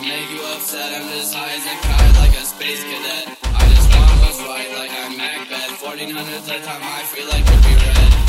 make you upset. I'm just high as a kite like a space cadet. I just want what's right like I'm Macbeth. 1400 third time I feel like to be red.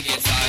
Vegas.